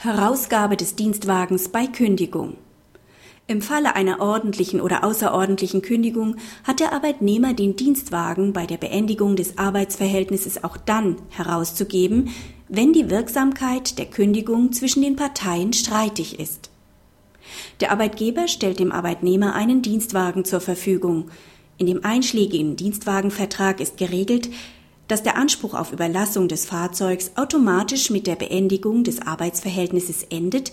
Herausgabe des Dienstwagens bei Kündigung. Im Falle einer ordentlichen oder außerordentlichen Kündigung hat der Arbeitnehmer den Dienstwagen bei der Beendigung des Arbeitsverhältnisses auch dann herauszugeben, wenn die Wirksamkeit der Kündigung zwischen den Parteien streitig ist. Der Arbeitgeber stellt dem Arbeitnehmer einen Dienstwagen zur Verfügung. In dem einschlägigen Dienstwagenvertrag ist geregelt, dass der Anspruch auf Überlassung des Fahrzeugs automatisch mit der Beendigung des Arbeitsverhältnisses endet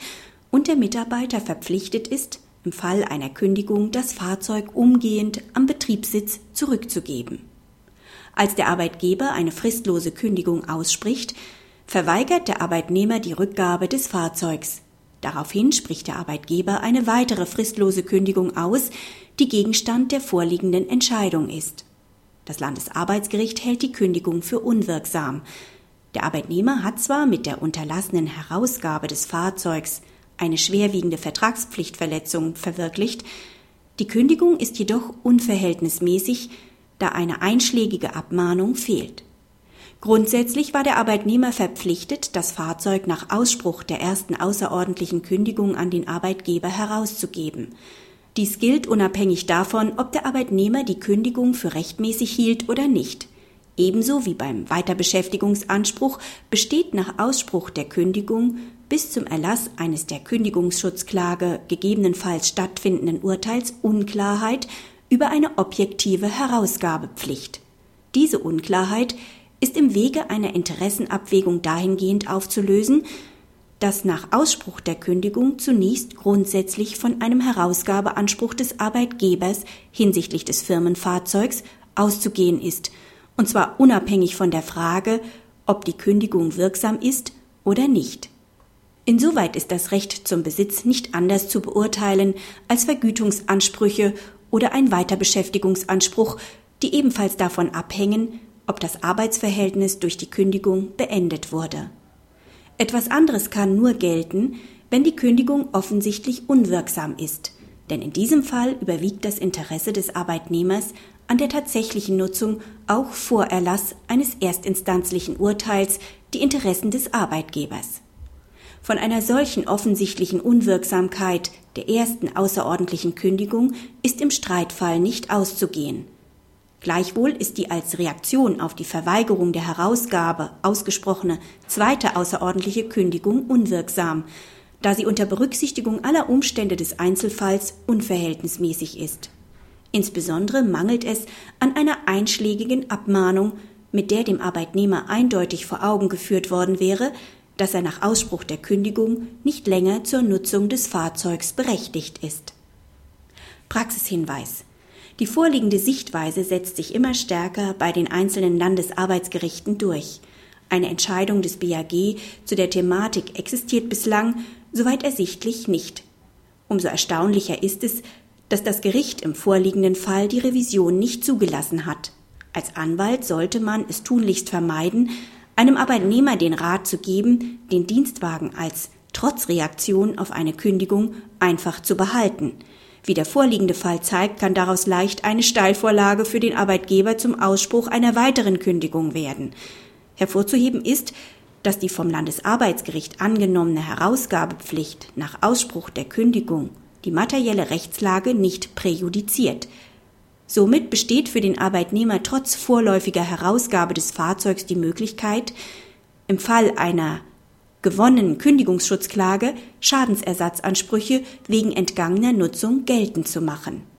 und der Mitarbeiter verpflichtet ist, im Fall einer Kündigung das Fahrzeug umgehend am Betriebssitz zurückzugeben. Als der Arbeitgeber eine fristlose Kündigung ausspricht, verweigert der Arbeitnehmer die Rückgabe des Fahrzeugs. Daraufhin spricht der Arbeitgeber eine weitere fristlose Kündigung aus, die Gegenstand der vorliegenden Entscheidung ist. Das Landesarbeitsgericht hält die Kündigung für unwirksam. Der Arbeitnehmer hat zwar mit der unterlassenen Herausgabe des Fahrzeugs eine schwerwiegende Vertragspflichtverletzung verwirklicht, die Kündigung ist jedoch unverhältnismäßig, da eine einschlägige Abmahnung fehlt. Grundsätzlich war der Arbeitnehmer verpflichtet, das Fahrzeug nach Ausspruch der ersten außerordentlichen Kündigung an den Arbeitgeber herauszugeben. Dies gilt unabhängig davon, ob der Arbeitnehmer die Kündigung für rechtmäßig hielt oder nicht. Ebenso wie beim Weiterbeschäftigungsanspruch besteht nach Ausspruch der Kündigung bis zum Erlass eines der Kündigungsschutzklage gegebenenfalls stattfindenden Urteils Unklarheit über eine objektive Herausgabepflicht. Diese Unklarheit ist im Wege einer Interessenabwägung dahingehend aufzulösen, dass nach Ausspruch der Kündigung zunächst grundsätzlich von einem Herausgabeanspruch des Arbeitgebers hinsichtlich des Firmenfahrzeugs auszugehen ist, und zwar unabhängig von der Frage, ob die Kündigung wirksam ist oder nicht. Insoweit ist das Recht zum Besitz nicht anders zu beurteilen als Vergütungsansprüche oder ein Weiterbeschäftigungsanspruch, die ebenfalls davon abhängen, ob das Arbeitsverhältnis durch die Kündigung beendet wurde. Etwas anderes kann nur gelten, wenn die Kündigung offensichtlich unwirksam ist, denn in diesem Fall überwiegt das Interesse des Arbeitnehmers an der tatsächlichen Nutzung auch vor Erlass eines erstinstanzlichen Urteils die Interessen des Arbeitgebers. Von einer solchen offensichtlichen Unwirksamkeit der ersten außerordentlichen Kündigung ist im Streitfall nicht auszugehen. Gleichwohl ist die als Reaktion auf die Verweigerung der Herausgabe ausgesprochene zweite außerordentliche Kündigung unwirksam, da sie unter Berücksichtigung aller Umstände des Einzelfalls unverhältnismäßig ist. Insbesondere mangelt es an einer einschlägigen Abmahnung, mit der dem Arbeitnehmer eindeutig vor Augen geführt worden wäre, dass er nach Ausspruch der Kündigung nicht länger zur Nutzung des Fahrzeugs berechtigt ist. Praxishinweis die vorliegende Sichtweise setzt sich immer stärker bei den einzelnen Landesarbeitsgerichten durch. Eine Entscheidung des BAG zu der Thematik existiert bislang, soweit ersichtlich, nicht. Umso erstaunlicher ist es, dass das Gericht im vorliegenden Fall die Revision nicht zugelassen hat. Als Anwalt sollte man es tunlichst vermeiden, einem Arbeitnehmer den Rat zu geben, den Dienstwagen als Trotzreaktion auf eine Kündigung einfach zu behalten. Wie der vorliegende Fall zeigt, kann daraus leicht eine Steilvorlage für den Arbeitgeber zum Ausspruch einer weiteren Kündigung werden. Hervorzuheben ist, dass die vom Landesarbeitsgericht angenommene Herausgabepflicht nach Ausspruch der Kündigung die materielle Rechtslage nicht präjudiziert. Somit besteht für den Arbeitnehmer trotz vorläufiger Herausgabe des Fahrzeugs die Möglichkeit, im Fall einer gewonnenen Kündigungsschutzklage Schadensersatzansprüche wegen entgangener Nutzung geltend zu machen